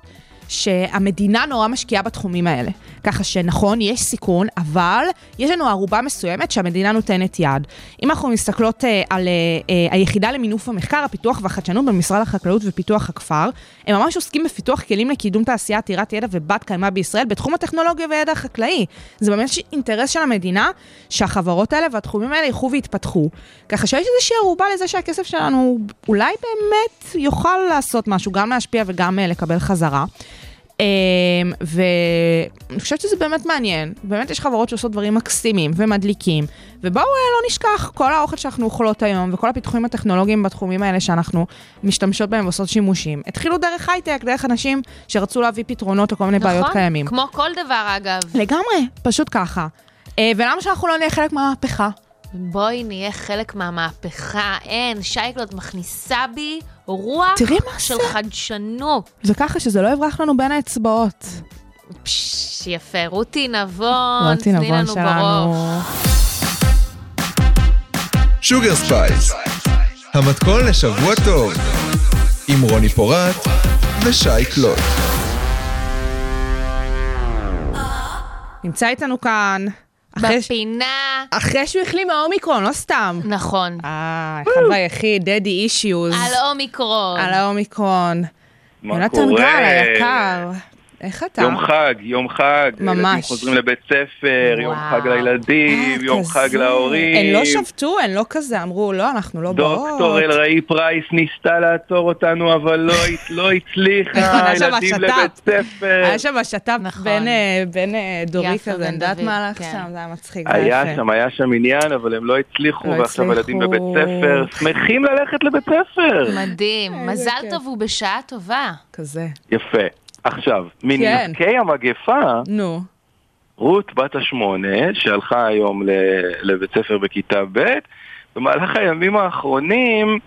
שהמדינה נורא משקיעה בתחומים האלה. ככה שנכון, יש סיכון, אבל יש לנו ערובה מסוימת שהמדינה נותנת יד. אם אנחנו מסתכלות אה, על אה, אה, היחידה למינוף המחקר, הפיתוח והחדשנות במשרד החקלאות ופיתוח הכפר, הם ממש עוסקים בפיתוח כלים לקידום תעשייה עתירת ידע ובת קיימא בישראל בתחום הטכנולוגיה והידע החקלאי. זה באמת אינטרס של המדינה שהחברות האלה והתחומים האלה ילכו ויתפתחו. ככה שיש איזושהי ערובה לזה שהכסף שלנו אולי באמת יוכל לעשות משהו, גם להשפיע וגם אה, לקבל חזרה. אמ, ואני חושבת שזה באמת מעניין. באמת יש חברות שעושות דברים מקסימים ומדליקים. ובואו אה, לא נשכח, כל האוכל שאנחנו אוכלות היום וכל הפיתוחים הטכנולוגיים בתחומים האלה שאנחנו משתמשות בהם ועושות שימושים, התחילו דרך הייטק, דרך אנשים שרצו להביא פתרונות לכל מיני בעיות קיימים. כמו כל דבר, אגב. לגמרי, פשוט ככה. אה, ולמה שאנחנו לא נהיה חלק מהמהפכה? בואי נהיה חלק מהמהפכה. אין, שייקלוט מכניסה בי רוח תראי מה של זה. חדשנות. וככה שזה לא יברח לנו בין האצבעות. פש, יפה. רותי נבון, רותי תני נבון לנו שלנו. Sugar Spice, המתכון לשבוע טוב, עם רוני פורט ושי קלוט. נמצא איתנו כאן, אחרי, ש... בפינה. אחרי שהוא החלים מהאומיקרון, לא סתם. נכון. אה, אחד והיחיד, Daddy Issues. על אומיקרון. על האומיקרון. מה יונתן קורה? גל היקר, איך אתה? יום חג, יום חג. ממש. ילדים חוזרים לבית ספר, יום וואו. חג לילדים, אה, יום כזה. חג להורים. הן לא שבתו, הן לא כזה, אמרו, לא, אנחנו לא באות. דוקטור אלראי פרייס ניסתה לעצור אותנו, אבל לא, <laughs> לא נכון, הצליחה, שם ילדים השת"פ. לבית ספר. היה שם השת"פ נכון. בין, אה, בין אה, דורי כזה, אני יודעת מה הלך כן. שם, זה היה מצחיק. היה. שם, היה שם עניין, אבל הם לא הצליחו, לא ועכשיו הילדים בבית. ספר שמחים ללכת לבית ספר. מדהים. מזל. טוב ובשעה טובה. כזה. יפה. עכשיו, כן. מנזקי המגפה, נו, רות בת השמונה, שהלכה היום ל- לבית ספר בכיתה ב', במהלך הימים האחרונים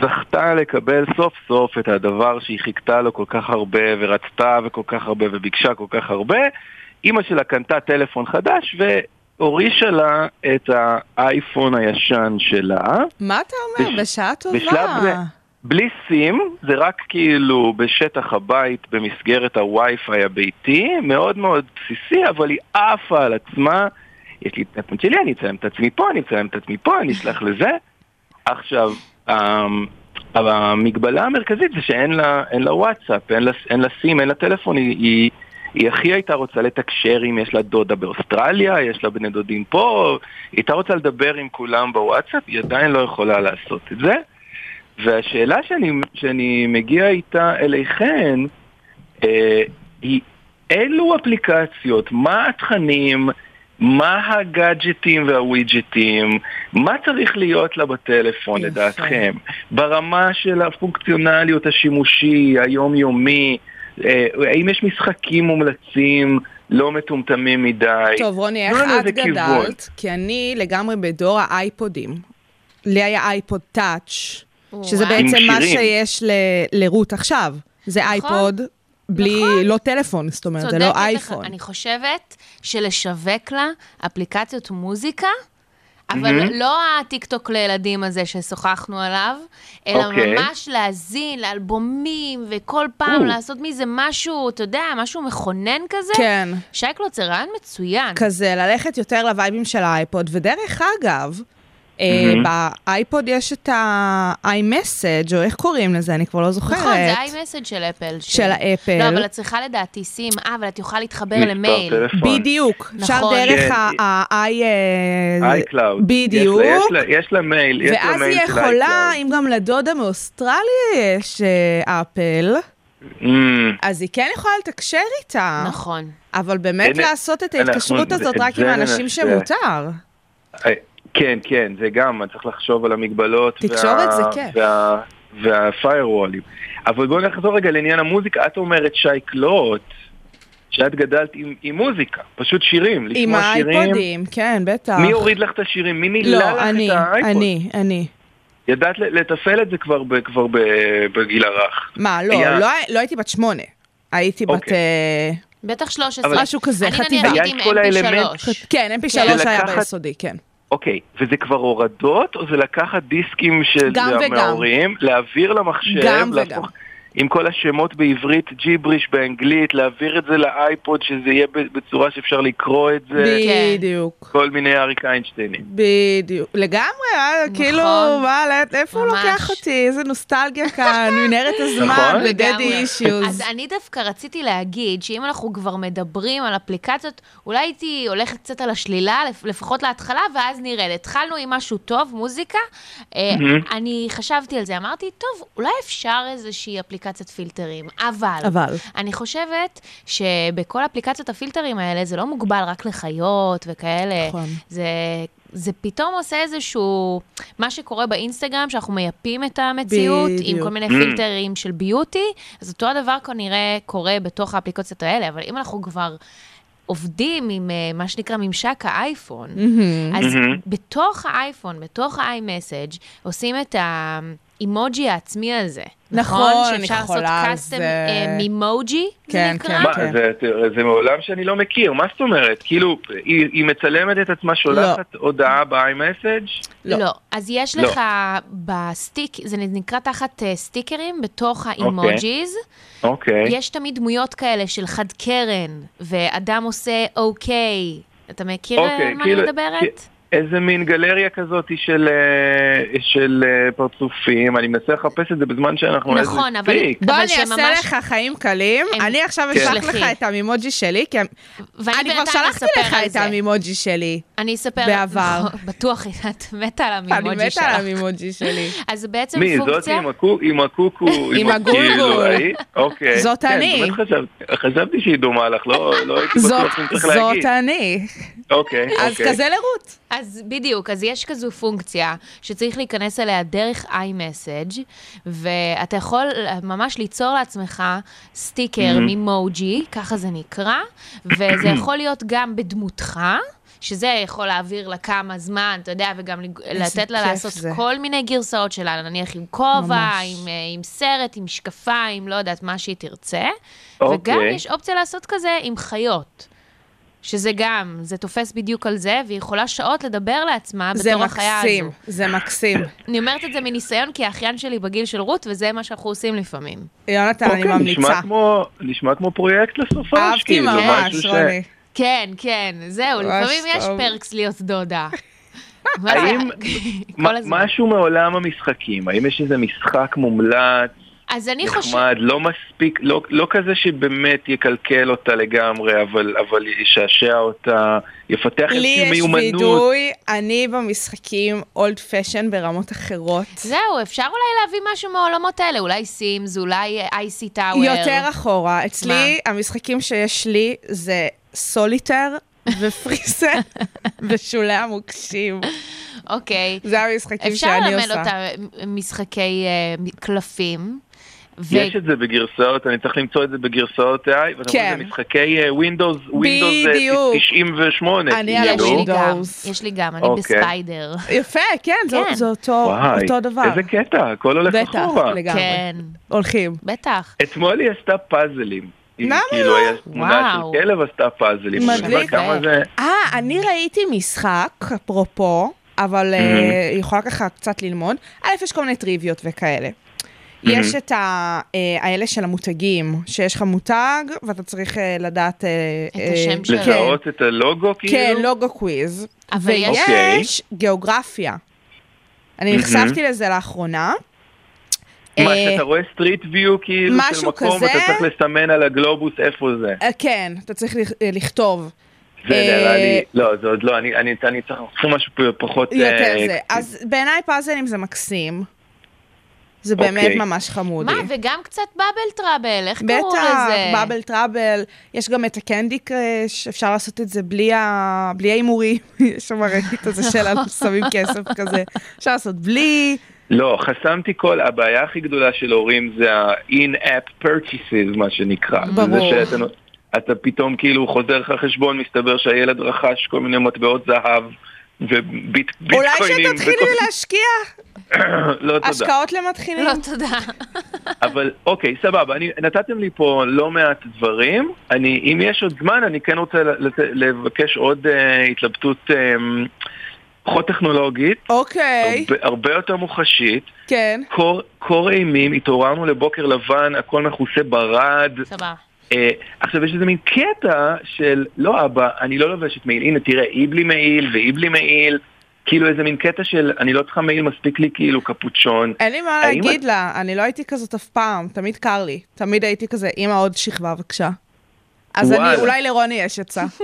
זכתה לקבל סוף סוף את הדבר שהיא חיכתה לו כל כך הרבה ורצתה וכל כך הרבה וביקשה כל כך הרבה. אימא שלה קנתה טלפון חדש והורישה לה את האייפון הישן שלה. מה אתה אומר? בש- בשעה טובה. בשלב זה, בלי סים, זה רק כאילו בשטח הבית במסגרת הווי-פיי הביתי, מאוד מאוד בסיסי, אבל היא עפה על עצמה. יש לי את הטלפון שלי, אני אצלם את עצמי פה, אני אצלם את עצמי פה, אני אשלח לזה. עכשיו, אמ, המגבלה המרכזית זה שאין לה, אין לה וואטסאפ, אין לה, אין לה סים, אין לה טלפון, היא, היא, היא הכי הייתה רוצה לתקשר אם יש לה דודה באוסטרליה, יש לה בני דודים פה, היא הייתה רוצה לדבר עם כולם בוואטסאפ, היא עדיין לא יכולה לעשות את זה. והשאלה שאני, שאני מגיע איתה אליכן אה, היא אילו אפליקציות, מה התכנים, מה הגאדג'טים והווידג'טים, מה צריך להיות לה בטלפון יפה. לדעתכם, ברמה של הפונקציונליות השימושי, היומיומי, אה, האם יש משחקים מומלצים לא מטומטמים מדי? טוב, רוני, איך את איזה כיוון. גדלת? כי אני לגמרי בדור האייפודים. לי היה אייפוד טאץ', שזה. בעצם מה. שיש ל- לרות עכשיו. זה אייפוד בלי, נכון. לא טלפון, זאת אומרת, זה לא לך. אייפון. אני חושבת שלשווק לה אפליקציות מוזיקה, אבל מהמם. לא הטיקטוק לילדים הזה ששוחחנו עליו, אלא אוקיי. ממש להאזין לאלבומים, וכל פעם או. לעשות מזה משהו, אתה יודע, משהו מכונן כזה. כן. שייקלוט זה רעיון מצוין. כזה, ללכת יותר לווייבים של האייפוד, ודרך אגב, אה, באייפוד יש את ה-iMessage, או איך קוראים לזה, אני כבר לא זוכרת. נכון, זה iMessage של אפל. של האפל. לא, אבל את צריכה לדעתי סים, אה, אבל את יכולה להתחבר למייל. טלפון. בדיוק, אפשר נכון. דרך כן. ה-i... iCloud. בדיוק. יש לה, יש לה, יש לה מייל, יש לה ואז מייל היא יכולה. אם גם לדודה מאוסטרליה יש אה, אפל, אממ, אז היא כן יכולה לתקשר איתה. נכון. אבל באמת לעשות את ההתקשרות הזאת את רק עם האנשים. שמותר. כן, כן, זה גם, אני צריך לחשוב על המגבלות. תקשורת זה כיף. וה, והפיירוולים. אבל בואו נחזור רגע לעניין המוזיקה. את אומרת, שי קלוט, שאת גדלת עם, עם מוזיקה, פשוט שירים, עם לשמוע שירים. האייפודים, כן, בטח. מי הוריד לך את השירים? מי מילא לא, לך אני, את האייפוד? אני, אני. ידעת לתפעל את זה כבר, ב, כבר ב, בגיל הרך. מה, לא, היה- לא, לא הייתי בת שמונה. הייתי בת... אוקיי. אה, בטח 13. אבל- משהו כזה, אני חטיבה. נניח היה הייתי את כל עם האלמנט- mp3. כן, mp3 זה היה ביסודי, כן. אוקיי, וזה כבר הורדות, או זה לקחת דיסקים של גם וגם. מההורים, להעביר למחשב, גם להפוך- וגם. עם כל השמות בעברית, ג'יבריש באנגלית, להעביר את זה לאייפוד, שזה יהיה בצורה שאפשר לקרוא את זה, בדיוק. כל מיני אריק איינשטיינים. בדיוק. לגמרי, אה, כאילו, מה, איפה הוא. לוקח אותי? איזה נוסטלגיה כאן, <laughs> מנהרת הזמן, נכון? ודדי לגמרי. אישיוז. אז אני דווקא רציתי להגיד שאם אנחנו כבר מדברים על אפליקציות, אולי הייתי הולכת קצת על השלילה, לפ- לפחות להתחלה, ואז נרד. התחלנו עם משהו טוב, מוזיקה. אה, אני חשבתי על זה, אמרתי, טוב, אולי אפשר איזושהי אפליקציית פילטרים, אבל... אבל. אני חושבת שבכל אפליקציות הפילטרים האלה, זה לא מוגבל רק לחיות וכאלה. נכון. זה... זה פתאום עושה איזשהו, מה שקורה באינסטגרם, שאנחנו מייפים את המציאות עם בדיוק. כל מיני. פילטרים של ביוטי, אז אותו הדבר כנראה קורה בתוך האפליקציות האלה, אבל אם אנחנו כבר עובדים עם אה, מה שנקרא ממשק האייפון, אז מהמם. בתוך האייפון, בתוך ה-iMessage, עושים את ה... האימוג'י העצמי הזה. נכון, אני שאפשר לעשות על קאסטם זה. מימוג'י, זה כן, נקרא? כן, מה, כן. זה, זה מעולם שאני לא מכיר, מה זאת אומרת? כאילו, היא, היא מצלמת את עצמה, שולחת הודעה ב-iMessage? לא. לא. אז יש לא. לך בסטיק, זה נקרא תחת אה, סטיקרים, בתוך האימוג'יז, אוקיי. יש תמיד דמויות כאלה של חד קרן, ואדם עושה אוקיי. אתה מכיר אה, אוקיי, על מה כאילו, אני מדברת? איזה מין גלריה כזאת של, אה, של אה, פרצופים, אני מנסה לחפש את זה בזמן שאנחנו... נכון, אבל-. בוא אבל אני אעשה שממש- לך חיים קלים, הם- אני עכשיו כן. אשלח לך. את המימוג'י שלי, כי אני כבר שלחתי לך את. המימוג'י שלי. אני אספר... בעבר. <laughs> בטוח, את מתה על אני המימוג'י מתה על שלך. המימוג'י שלי. <laughs> אז בעצם מי, פונקציה... עם הקו- עם הקוקו? <laughs> עם הגולגול. ההיא? אוקיי. זאת כן, אני. חשבתי- שהיא דומה לך, לא לא הייתי זאת בטוח אם צריך זאת להגיד. אני. אוקיי, אז אוקיי. כזה לרות. אז בדיוק, אז יש כזו פונקציה שצריך להיכנס אליה דרך iMessage, ואתה יכול ממש ליצור לעצמך סטיקר ממוג'י, ככה זה נקרא, וזה <clears throat> יכול להיות גם בדמותך. שזה יכול להעביר לה כמה זמן, אתה יודע, וגם לתת לה לעשות זה. כל מיני גרסאות שלה, נניח עם כובע. עם, אה, עם סרט, עם משקפיים, לא יודעת, מה שהיא תרצה. אוקיי. וגם יש אופציה לעשות כזה עם חיות. שזה גם, זה תופס בדיוק על זה, והיא יכולה שעות לדבר לעצמה זה בתור החיה הזו. מקסים, זה מקסים. <laughs> אני אומרת את זה מניסיון, כי האחיין שלי בגיל של רות, וזה מה שאנחנו עושים לפעמים. יונתן, אני אוקיי, נשמע ממליצה. כמו- נשמע כמו פרויקט לסופש, אהבתי כאילו, ממש, משהו ש- רוני. כן, כן, זהו, לפעמים יש. פרקס להיות דודה. <laughs> מה האם <laughs> זה? משהו מעולם המשחקים, האם יש איזה משחק מומלץ, אז אני חושבת... נחמד, לא מספיק, לא, לא כזה שבאמת יקלקל אותה לגמרי, אבל, אבל ישעשע אותה, יפתח לי איזושהי יש מיומנות. וידוי, אני במשחקים אולד פשן ברמות אחרות. זהו, אפשר אולי להביא משהו מהעולמות האלה, אולי סימס, אולי אייסי טאוור. יותר אחורה. אצלי, המשחקים שיש לי זה סוליטר ופריסה <laughs> ושולי המוקשים. אוקיי. זה המשחקים אפשר שאני ללמד עושה. אותה משחקי אה, קלפים. ו- יש את זה בגרסאות, אני צריך למצוא את זה בגרסאות AI, ואתה כן. זה משחקי אה, Windows, Windows אה, בדיוק. 98. אני יש על כאילו. גם, Windows. יש לי גם, אני אוקיי. בספיידר. יפה, כן, זה- כן. זה אותו וואי, אותו דבר. איזה קטע, הכל הולך בטח, אחורה. לגמרי. כן, הולכים. בטח. אתמול היא עשתה פאזלים. למה כאילו לא? היה תמונה וואו. של כלב עשתה פאזלים. מדליק. זה... אה, אני ראיתי משחק, אפרופו, אבל אה, היא יכולה ככה קצת ללמוד. א', יש כל מיני טריוויות וכאלה. יש את ה- אה, האלה של המותגים, שיש לך מותג, ואתה צריך אה, לדעת... אה, את אה, השם שלו. כן. לזהות את הלוגו כאילו? כן, לוגו קוויז. אבל יש- ויש גיאוגרפיה. אני נחשפתי לזה לאחרונה. מה, שאתה רואה Street View כאילו של מקום, כזה? ואתה צריך לסמן על הגלובוס איפה זה. כן, אתה צריך לכ- לכתוב. זה אה, נראה לי, לא, זה עוד לא, אני אני- אני צריך לעשות משהו פחות... יותר אה, זה. אז בעיניי פאזלים זה מקסים. זה באמת אוקיי. ממש חמודי. מה, וגם קצת Bubble Trouble, איך קראו בטח, לזה? Bubble Trouble, יש גם את ה Candy Crush, אפשר לעשות את זה בלי ה- בלי ההימורים, <laughs> יש שם ראיתי את זה <laughs> שלנו, שמים כסף כזה, אפשר לעשות בלי, לא, חסמתי כל, הבעיה הכי גדולה של הורים זה ה-in-app purchases, מה שנקרא. ברור. זה שאתה אתה פתאום כאילו חוזר לך חשבון, מסתבר שהילד רכש כל מיני מטבעות זהב וביטקוינים. אולי שתתחילי להשקיע, <coughs> לא תודה. השקעות למתחילים. לא, תודה. <laughs> אבל אוקיי, סבבה, אני, נתתם לי פה לא מעט דברים. אני, אם יש עוד זמן, אני כן רוצה לת, לבקש עוד uh, התלבטות um, פחות טכנולוגית, אוקיי, הרבה, הרבה יותר מוחשית. כן, קור, קור אימים, התעוררנו לבוקר לבן, הכל מכוסה ברד. סבבה. אה, עכשיו יש איזה מין קטע של, לא אבא, אני לא לובשת מעיל, הנה תראה, היא בלי מעיל והיא בלי מעיל. כאילו איזה מין קטע של, אני לא צריכה מעיל, מספיק לי כאילו קפוצ'ון. אין לי מה להגיד את- לה, אני לא הייתי כזאת אף פעם, תמיד קר לי, תמיד הייתי כזה, אמא עוד שכבה בבקשה. אז אני, וואלה. אולי לרוני יש עצה. <laughs>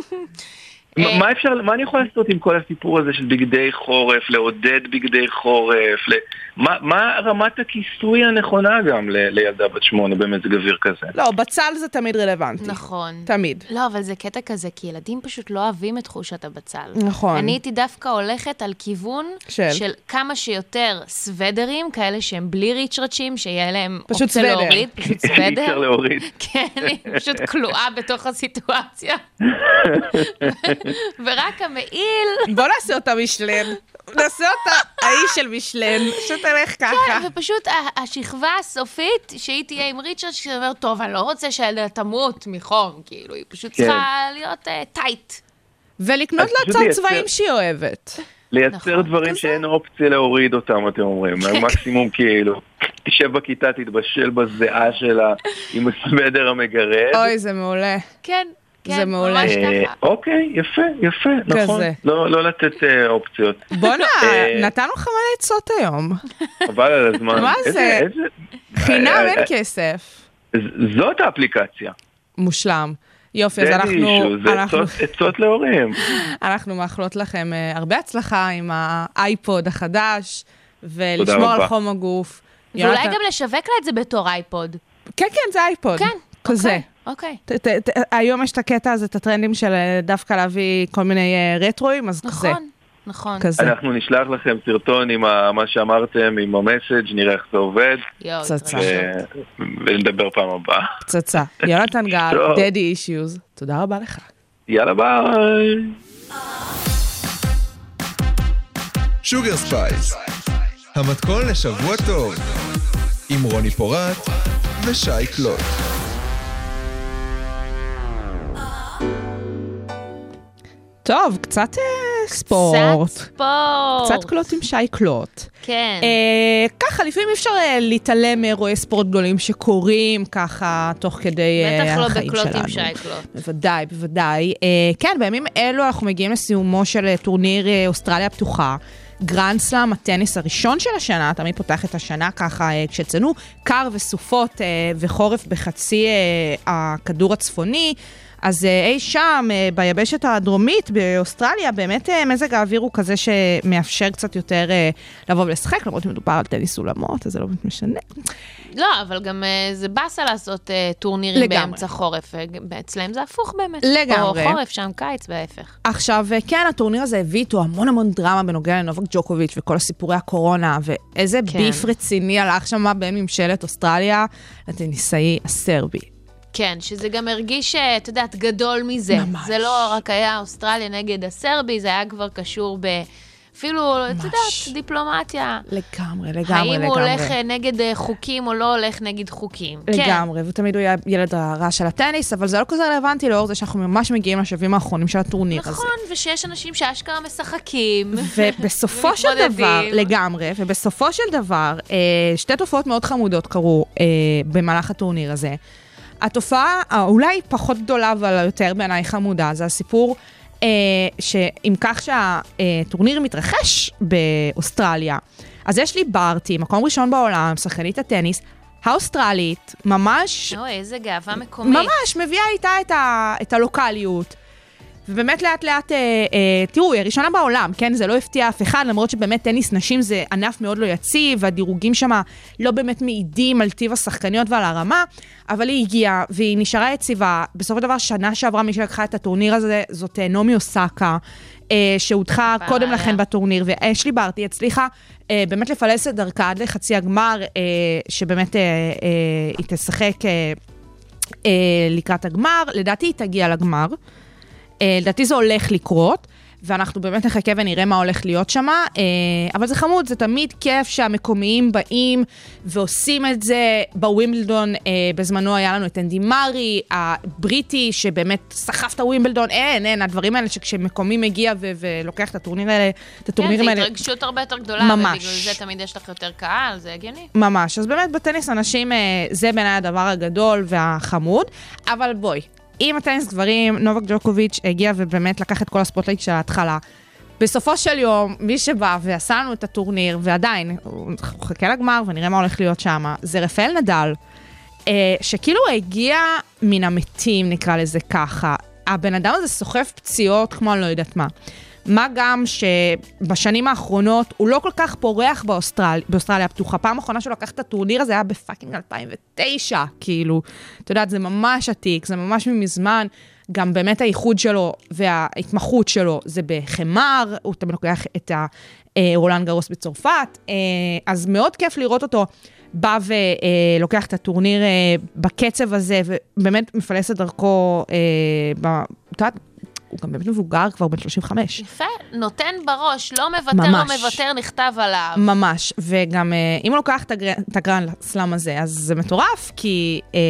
מה- אה, מה אפשר, מה אני יכול לעשות עם כל הסיפור הזה של בגדי חורף, לעודד בגדי חורף, ל... מה, מה רמת הכיסוי הנכונה גם ל, לילדה בת שמונה במזג אוויר כזה? לא, בצל זה תמיד רלוונטי. נכון. תמיד. לא, אבל זה קטע כזה, כי ילדים פשוט לא אוהבים את תחושת הבצל. נכון. אני הייתי דווקא הולכת על כיוון של? של כמה שיותר סוודרים, כאלה שהם בלי ריצ'רצ'ים, שיהיה להם פשוט אופציה סוודר. להוריד, פשוט <laughs> אי אפשר סוודר. להוריד. <laughs> כן, אני פשוט כלואה בתוך הסיטואציה. <laughs> ורק המעיל, בוא נעשה אותה משלן. נעשה אותה האיש של משלן, שתלך ככה. כן, ופשוט השכבה הסופית, שהיא תהיה עם ריצ'רד, שאומר, טוב, אני לא רוצה שהילדה תמות מחום, כאילו, היא פשוט כן. צריכה להיות אה, טייט. ולקנות אז לה לייצר- צבעים שהיא אוהבת. לייצר נכון, דברים כזה. שאין אופציה להוריד אותם, אתם אומרים. מקסימום כאילו, תשב בכיתה, תתבשל בזיעה שלה עם הסוודר המגרד. אוי, זה מעולה. כן, כן, זה מעולה. ממש אה, ככה. אוקיי, יפה, יפה, נכון. לא לא לתת אה, אופציות. בואנה, אה, נתנו לך מלא עצות היום. חבל על הזמן. מה איזה- זה? איזה- חינם אה, אין אה, כסף. זאת האפליקציה. מושלם. יופי, אז אנחנו, זה אנחנו, עצות- להורים. אנחנו מאחלות לכם אה, הרבה הצלחה עם האייפוד החדש, ולשמור על. חום הגוף. ואולי גם לשווק לה את זה בתור אייפוד. כן, כן, זה אייפוד. כן, כזה. אוקיי. ת- ת- ת- היום יש את הקטע הזה, את הטרנדים של אה, דווקא להביא כל מיני אה, רטרואים, אז כזה. נכון, נכון. כזה. אנחנו נשלח לכם סרטון עם ה- מה שאמרתם, עם ה message, נראה איך זה עובד, יואו, פצצה. ו- ונדבר פעם הבאה. פצצה. <laughs> יונתן גל. Daddy Issues, תודה רבה לך. יאללה ביי. Sugar Spice, המתכון לשבוע טוב, עם רוני פורט ושי קלוט. טוב, קצת אה, ספורט. קצת ספורט. קצת קלוט עם שי קלוט. כן. אה, ככה, לפעמים אי אפשר אה, להתעלם מאירועי ספורט גדולים שקורים ככה תוך כדי אה, בטח לא החיים בקלוט שלנו. עם שי קלוט. בוודאי, בוודאי. אה, כן, בימים אלו אנחנו מגיעים לסיומו של אה, טורניר אה, אוסטרליה הפתוחה. גרנד סלאם, הטניס הראשון של השנה, תמיד פותח את השנה ככה, אה, כשאצלנו קר וסופות וחורף בחצי הכדור הצפוני. אז אה, אי שם, אה, ביבשת הדרומית, באוסטרליה, באמת אה, מזג האוויר הוא כזה שמאפשר קצת יותר לבוא ולשחק, למרות שמדובר על טניס אולמות, אז זה לא באמת משנה. לא, אבל גם זה באסה לעשות טורנירים לגמרי. באמצע חורף. אצלם זה הפוך באמת. לגמרי. פה חורף, שם קיץ, וההפך. עכשיו, כן, הטורניר הזה הביא איתו המון המון דרמה בנוגע לנובק ג'וקוביץ' וכל הסיפורי הקורונה, ואיזה כן. ביף רציני הלך שם בין ממשלת אוסטרליה לטניסאי הסרבי. כן, שזה גם הרגיש, אה, את יודעת, גדול מזה. ממש. זה לא רק היה אוסטרליה נגד הסרבי, זה היה כבר קשור ב... אפילו, את יודעת, דיפלומטיה. לגמרי, לגמרי, האם הוא לגמרי. הולך אה, נגד אה, חוקים או לא הולך נגד חוקים. כן. לגמרי, ותמיד הוא היה ילד הרע של הטניס, אבל זה לא כזה רלוונטי לאור זה שאנחנו ממש מגיעים לשלבים האחרונים של הטורניר הזה. נכון, ושיש אנשים שאשכרה משחקים. ובסופו <laughs> של. דבר, לגמרי, ובסופו של דבר, שתי תופעות מאוד חמודות קרו במהלך הטורניר הזה. התופעה האולי פחות גדולה, אבל יותר בעיניי חמודה, זה הסיפור אה, שעם כך שהטורניר מתרחש באוסטרליה, אז יש לי ברטי, מקום ראשון בעולם, שחקנית הטניס, האוסטרלית, ממש אוי, איזה גאווה מקומית. ממש מביאה איתה את, ה, את הלוקאליות. ובאמת לאט לאט, אה, אה, תראו, היא הראשונה בעולם, כן? זה לא הפתיע אף אחד, למרות שבאמת טניס נשים זה ענף מאוד לא יציב, והדירוגים שם לא באמת מעידים על טיב השחקניות ועל הרמה, אבל היא הגיעה, והיא נשארה יציבה. בסופו של דבר, שנה שעברה מי שלקחה את הטורניר הזה, זאת אה, נעמי אוסקה. אה, שהודחה קודם. לכן בטורניר, ואשלי ברטי הצליחה אה, באמת לפלס את דרכה עד לחצי הגמר, אה, שבאמת אה, אה, היא תשחק אה, אה, לקראת הגמר, לדעתי היא תגיע לגמר. אה, לדעתי זה הולך לקרות, ואנחנו באמת נחכה ונראה מה הולך להיות שם, אה, אבל זה חמוד, זה תמיד כיף שהמקומיים באים ועושים את זה. בווימבלדון אה, בזמנו היה לנו את אנדי מארי, הבריטי, שבאמת סחף את הווימבלדון, אין, אין, הדברים האלה שכשמקומי מגיע ו- ולוקח את הטורניר האלה, את כן, הטורנירים זו האלה. התרגשות הרבה יותר גדולה, ממש. ובגלל זה תמיד יש לך יותר קהל, זה הגיוני. ממש. אז באמת בטניס הנשים, אה, זה בעיניי הדבר הגדול והחמוד. אבל בואי, אם הטניס גברים, נובק ג'וקוביץ' הגיע ובאמת לקח את כל ה spotlight של ההתחלה. בסופו של יום, מי שבא ועשה לנו את הטורניר, ועדיין, נחכה לגמר ונראה מה הולך להיות שם, זה רפאל נדל, אה, שכאילו הגיע מן המתים, נקרא לזה ככה. הבן אדם הזה סוחב פציעות כמו אני לא יודעת מה. מה גם שבשנים האחרונות הוא לא כל כך פורח באוסטרל... באוסטרליה הפתוחה. פעם אחרונה שהוא לקח את הטורניר הזה היה ב fucking 2009, כאילו. את יודעת, זה ממש עתיק, זה ממש מזמן. גם באמת הייחוד שלו וההתמחות שלו זה בחמר, הוא תמיד לוקח את הרולנד גרוס בצרפת, אה, אז מאוד כיף לראות אותו בא ולוקח את הטורניר אה, בקצב הזה, ובאמת מפלס את דרכו, אה, את יודעת, הוא גם באמת מבוגר, כבר בן 35. יפה, נותן בראש, לא מוותר, לא ממש. מוותר, נכתב עליו. ממש, וגם אה, אם הוא לוקח את הגר- את הגרנד סלאם הזה, אז זה מטורף, כי אה,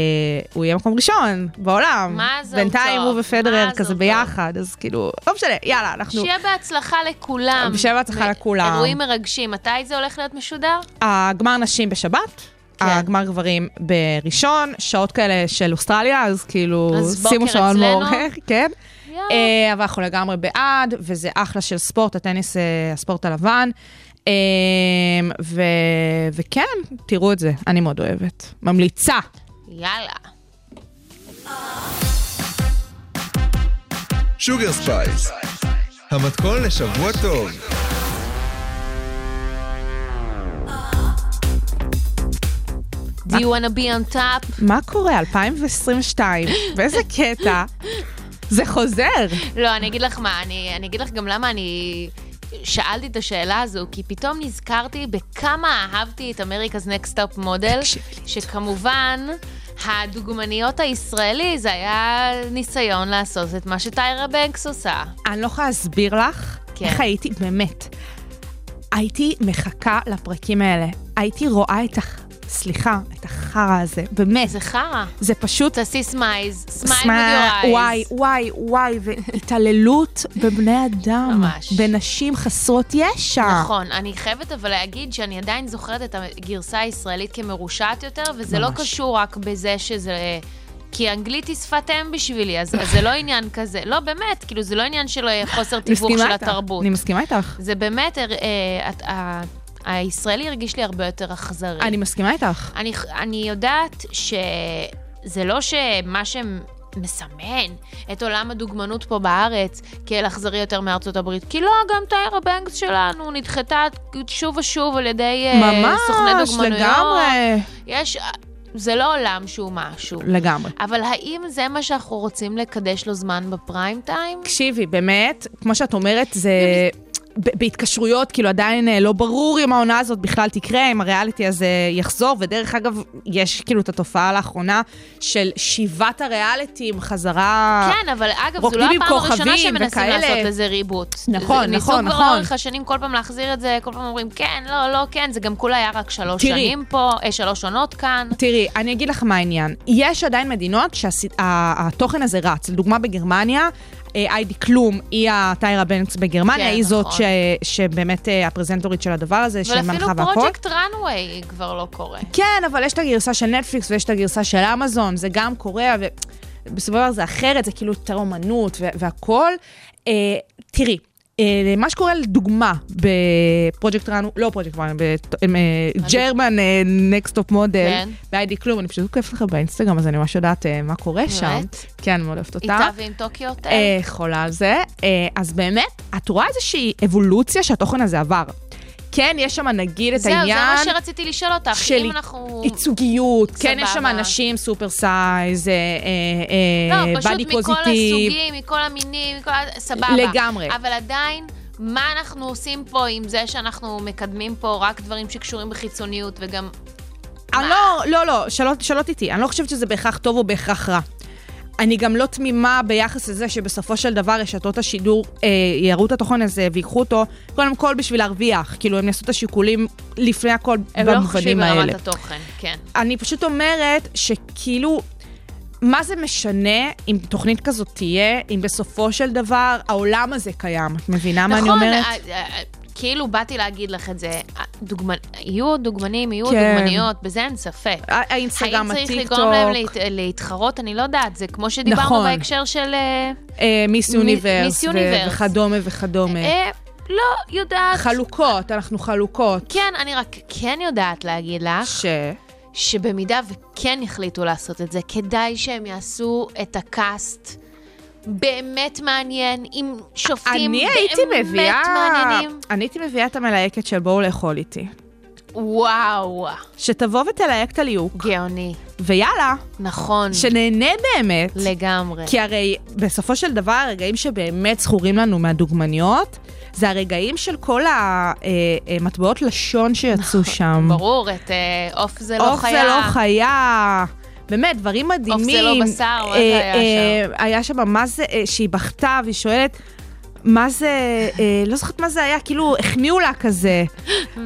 הוא יהיה מקום ראשון בעולם. מה זה בינתיים טוב, הוא ופדרר כזה טוב. ביחד, אז כאילו, לא משנה, יאללה, אנחנו... שיהיה בהצלחה לכולם. שיהיה בהצלחה ו- לכולם. אירועים מרגשים. מתי זה הולך להיות משודר? הגמר נשים בשבת. כן. הגמר גברים בראשון, שעות כאלה של אוסטרליה, אז כאילו, אז שימו שעון. מעורר, כן. יאללה. אה, אבל אנחנו לגמרי בעד, וזה אחלה של ספורט, הטניס, אה, הספורט הלבן. אה, ו- וכן, תראו את זה, אני מאוד אוהבת. ממליצה. יאללה. Sugar Spice, המתכון לשבוע טוב. Do you wanna be on top? מה קורה? 2022, באיזה קטע? זה חוזר. לא, אני אגיד לך מה, אני, אני אגיד לך גם למה אני שאלתי את השאלה הזו, כי פתאום נזכרתי בכמה אהבתי את אמריקה's Next Top מודל, שכמובן, הדוגמניות הישראלי, זה היה ניסיון לעשות את מה שטיירה בנקס עושה. אני לא יכולה להסביר לך כן. איך הייתי, באמת. הייתי מחכה לפרקים האלה. הייתי רואה את. סליחה, את החרא הזה, באמת. זה חרא. זה פשוט... תעשי smize, smile eyes. וואי, וואי, וואי, והתעללות בבני אדם. ממש. בנשים חסרות ישע. נכון, אני חייבת אבל להגיד שאני עדיין זוכרת את הגרסה הישראלית כמרושעת יותר, וזה לא ממש. קשור רק בזה שזה... כי אנגלית היא שפת אם בשבילי, אז, אז זה לא עניין כזה. לא, באמת, כאילו, זה לא עניין של אה, חוסר תיווך של. התרבות. אני מסכימה איתך. זה באמת, אה, אה, הישראלי הרגיש לי הרבה יותר אכזרי. אני מסכימה איתך. אני, אני יודעת שזה לא שמה שמסמן את עולם הדוגמנות פה בארץ כאל אכזרי יותר מארצות הברית, כי לא, גם טיירה בנקס שלנו נדחתה שוב ושוב על ידי אה, סוכני ממש, דוגמנויות. לגמרי. יש, זה לא עולם שהוא משהו. לגמרי. אבל האם זה מה שאנחנו רוצים לקדש לו זמן בפריים טיים? תקשיבי, באמת, כמו שאת אומרת, זה... בהתקשרויות, כאילו עדיין אה, לא ברור אם העונה הזאת בכלל תקרה, אם הריאליטי הזה יחזור, ודרך אגב, יש כאילו את התופעה לאחרונה של שיבת הריאליטים חזרה... כן, אבל אגב, זו לא עם הפעם הראשונה שמנסים וכאלה. לעשות לזה ריבוט. נכון, זה- נכון, ניסו כבר נכון. לאורך השנים כל פעם להחזיר את זה, כל פעם אומרים כן, לא, לא, כן, זה גם כולה היה רק שלוש תראי. שנים פה, אה, שלוש עונות כאן. תראי, אני אגיד לך מה העניין. יש עדיין מדינות שהתוכן הזה רץ. לדוגמה, בגרמניה, היידי קלום, היא הטיירה בנקס בגרמניה, כן, היא זאת נכון. ש, שבאמת אה, הפרזנטורית של הדבר הזה, ואפילו שמנחה והכל. Project Runway כבר לא קורה. כן, אבל יש את הגרסה של נטפליקס ויש את הגרסה של אמזון, זה גם קורה, ובסופו של דבר זה אחרת, זה כאילו יותר אומנות ו- והכול. אה, תראי, אה, מה שקורה לדוגמה ב Project Runway, לא Project Runway, ב German Next Top Model, כן. בהיידי קלום, אני פשוט עוקבת לך באינסטגרם, אז אני ממש יודעת אה, מה קורה שם. כן, מאוד אוהבת אותה. איתה ועם טוקיו. אה, חולה על זה. אה, אז באמת, את רואה איזושהי אבולוציה שהתוכן הזה עבר. כן, יש שם נגיד את זהו, העניין... זה מה שרציתי לשאול אותך. של אם אנחנו... ייצוגיות, כן, יש שם סבבה. אנשים super size, אה, אה, לא, אה, פשוט body מכל positive. הסוגים, מכל המינים, מכל... סבבה. לגמרי. אבל עדיין, מה אנחנו עושים פה עם זה שאנחנו מקדמים פה רק דברים שקשורים בחיצוניות וגם... אני לא, לא, לא, שלא שלא תטעי, אני לא חושבת שזה בהכרח טוב או בהכרח רע. אני גם לא תמימה ביחס לזה שבסופו של דבר רשתות השידור אה, יראו את התוכן הזה ויקחו אותו, קודם כל בשביל להרוויח. כאילו, הם יעשו את השיקולים לפני הכל הם לא חושבים במובנים האלה. ברמת התוכן, כן. אני פשוט אומרת שכאילו, מה זה משנה אם תוכנית כזאת תהיה, אם בסופו של דבר העולם הזה קיים? את מבינה מה אני אומרת? נכון, אה, אה, כאילו באתי להגיד לך את זה. דוגמנ... יהיו דוגמנים, יהיו כן. דוגמניות, בזה אין ספק. האינסטגרם, האם צריך הטיקטוק, לגרום להם להת... להתחרות? אני לא יודעת. זה כמו שדיברנו נכון. בהקשר של... אה, אה, מיס יוניברס, מיס ו- יוניברס. וכדומה וכדומה. אה, לא יודעת. חלוקות, אנחנו חלוקות. כן, אני רק כן יודעת להגיד לך, ש... שבמידה וכן יחליטו לעשות את זה, כדאי שהם יעשו את הקאסט באמת מעניין, עם שופטים אני הייתי באמת מביאה... מעניינים. אני הייתי מביאה את המלהקת של בואו לאכול איתי. וואו, שתבוא ותלהק את הליהוק, גאוני. ויאללה, נכון, שנהנה באמת. לגמרי. כי הרי בסופו של דבר, הרגעים שבאמת זכורים לנו מהדוגמניות, זה הרגעים של כל המטבעות לשון שיצאו שם. ברור, את אה, עוף זה לא עוף חיה. זה לא חיה. באמת, דברים מדהימים. עוף זה לא בשר, מה זה היה שם? היה שם, מה זה, אה, שהיא בכתה והיא שואלת, מה זה, אה, לא זוכרת מה זה היה, כאילו, החמיאו לה כזה.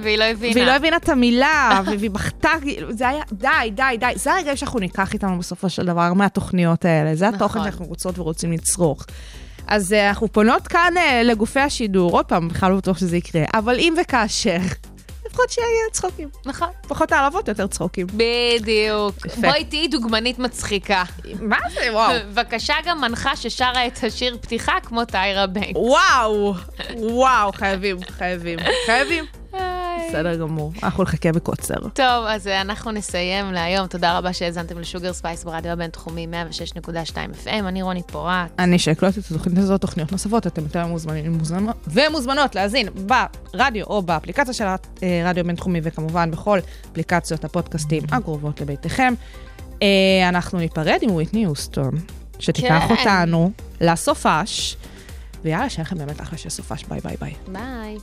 והיא לא הבינה. והיא לא הבינה את המילה, <laughs> והיא בכתה, כאילו, זה היה, די, די, די. זה הרגעים שאנחנו ניקח איתנו בסופו של דבר מהתוכניות האלה. זה התוכן נכון. שאנחנו רוצות ורוצים לצרוך. אז אה, אנחנו פונות כאן אה, לגופי השידור, עוד פעם, בכלל לא בטוח שזה יקרה, אבל אם וכאשר, לפחות שיהיה צחוקים. נכון. פחות העלבות, יותר צחוקים. בדיוק. בואי תהיי דוגמנית מצחיקה. מה זה, וואו. בבקשה גם מנחה ששרה את השיר פתיחה כמו טיירה בנקס. וואו, וואו, חייבים, חייבים, חייבים. בסדר גמור, אנחנו נחכה בקוצר. טוב, אז אה, אנחנו נסיים להיום. תודה רבה שהאזנתם ל Sugar Spice ברדיו הבינתחומי 106.2 FM. אני רוני פורט. אני שאקלוט את התוכנית הזאת, תוכניות נוספות, אתם יותר מוזמנים מוזמנות, ומוזמנות להאזין ברדיו או באפליקציה של הרדיו בינתחומי, וכמובן בכל אפליקציות הפודקאסטים הקרובות לביתכם. אה, אנחנו ניפרד עם וויטני הוסטון, שתיקח כן. אותנו לסופש, ויאללה, שיהיה לכם באמת אחלה של סופש, ביי ביי ביי. ביי.